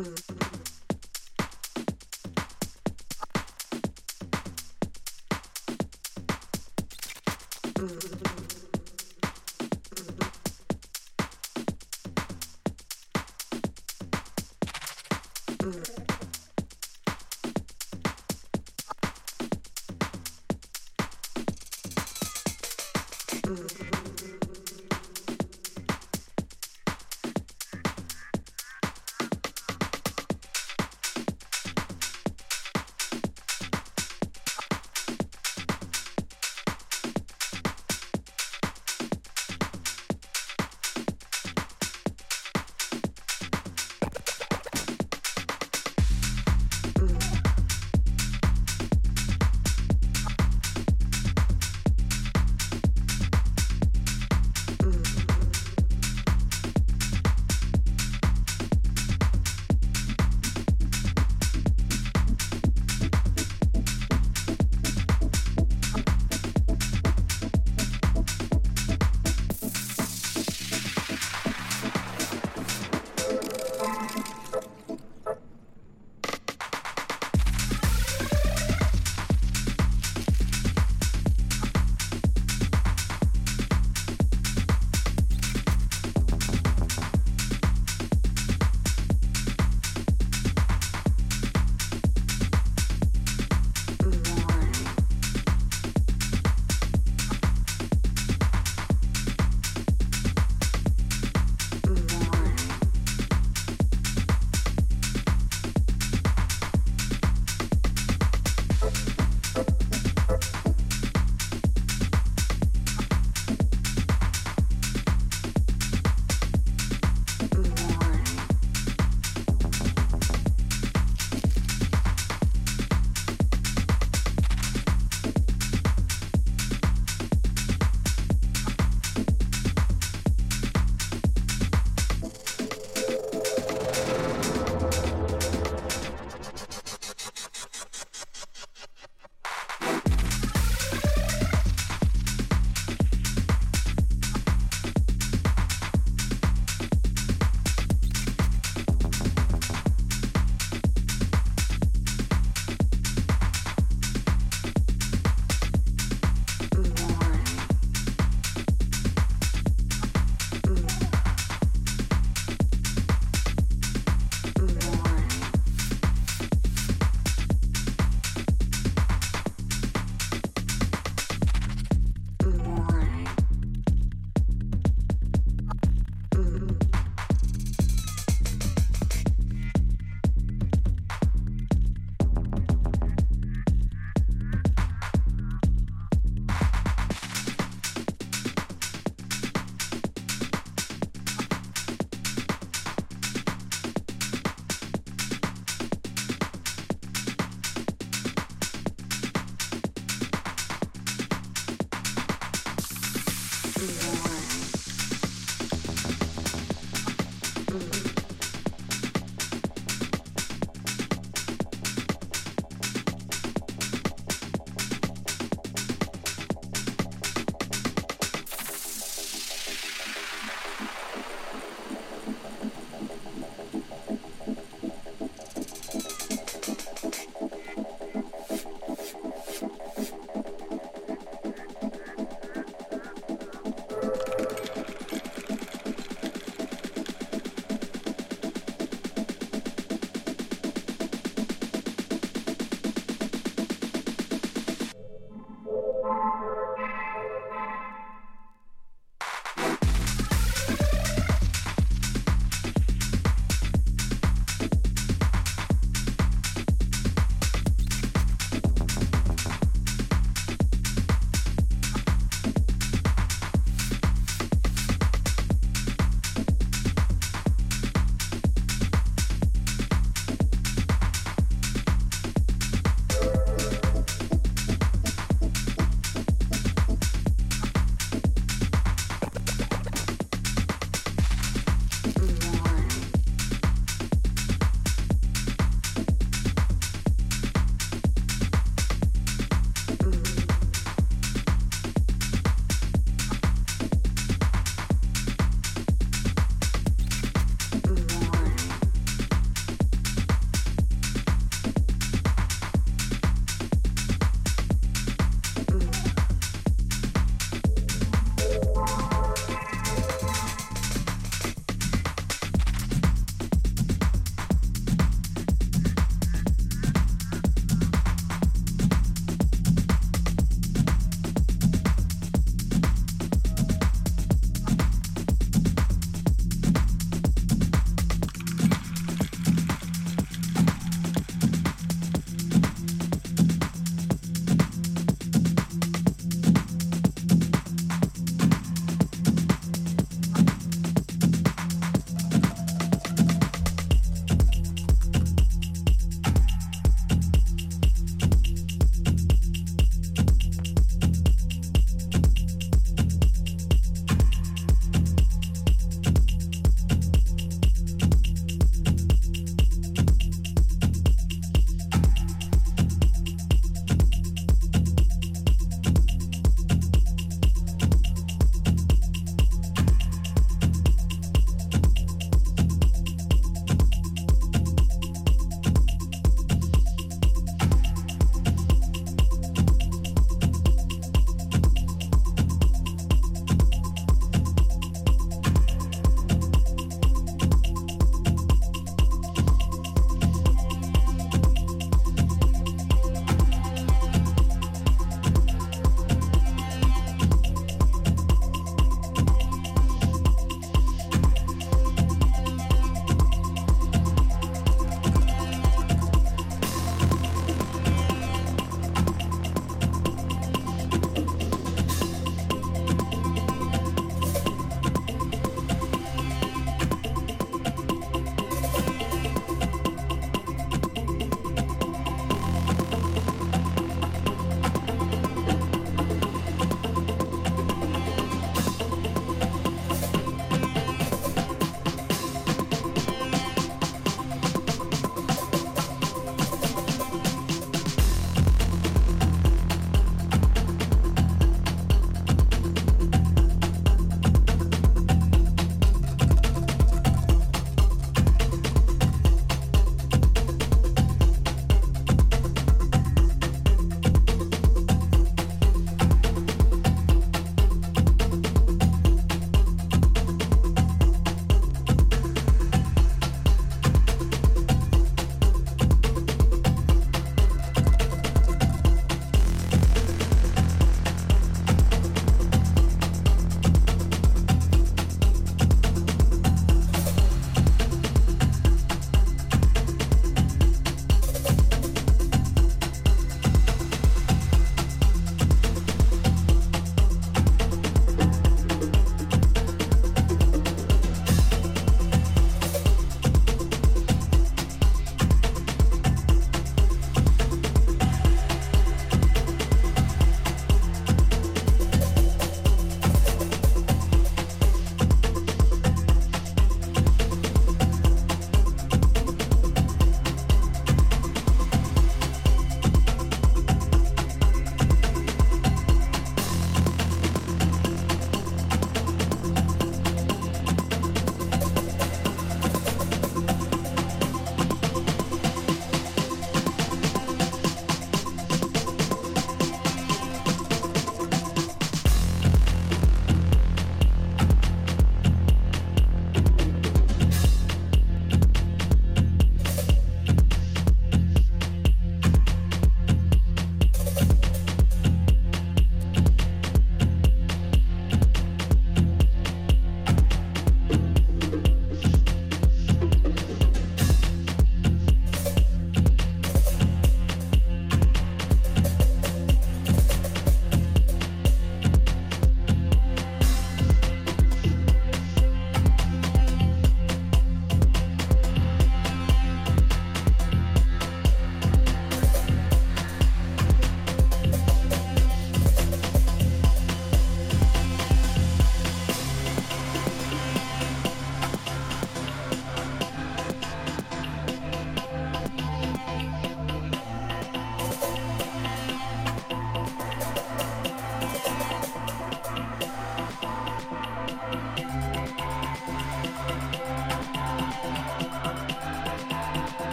Mm-hmm.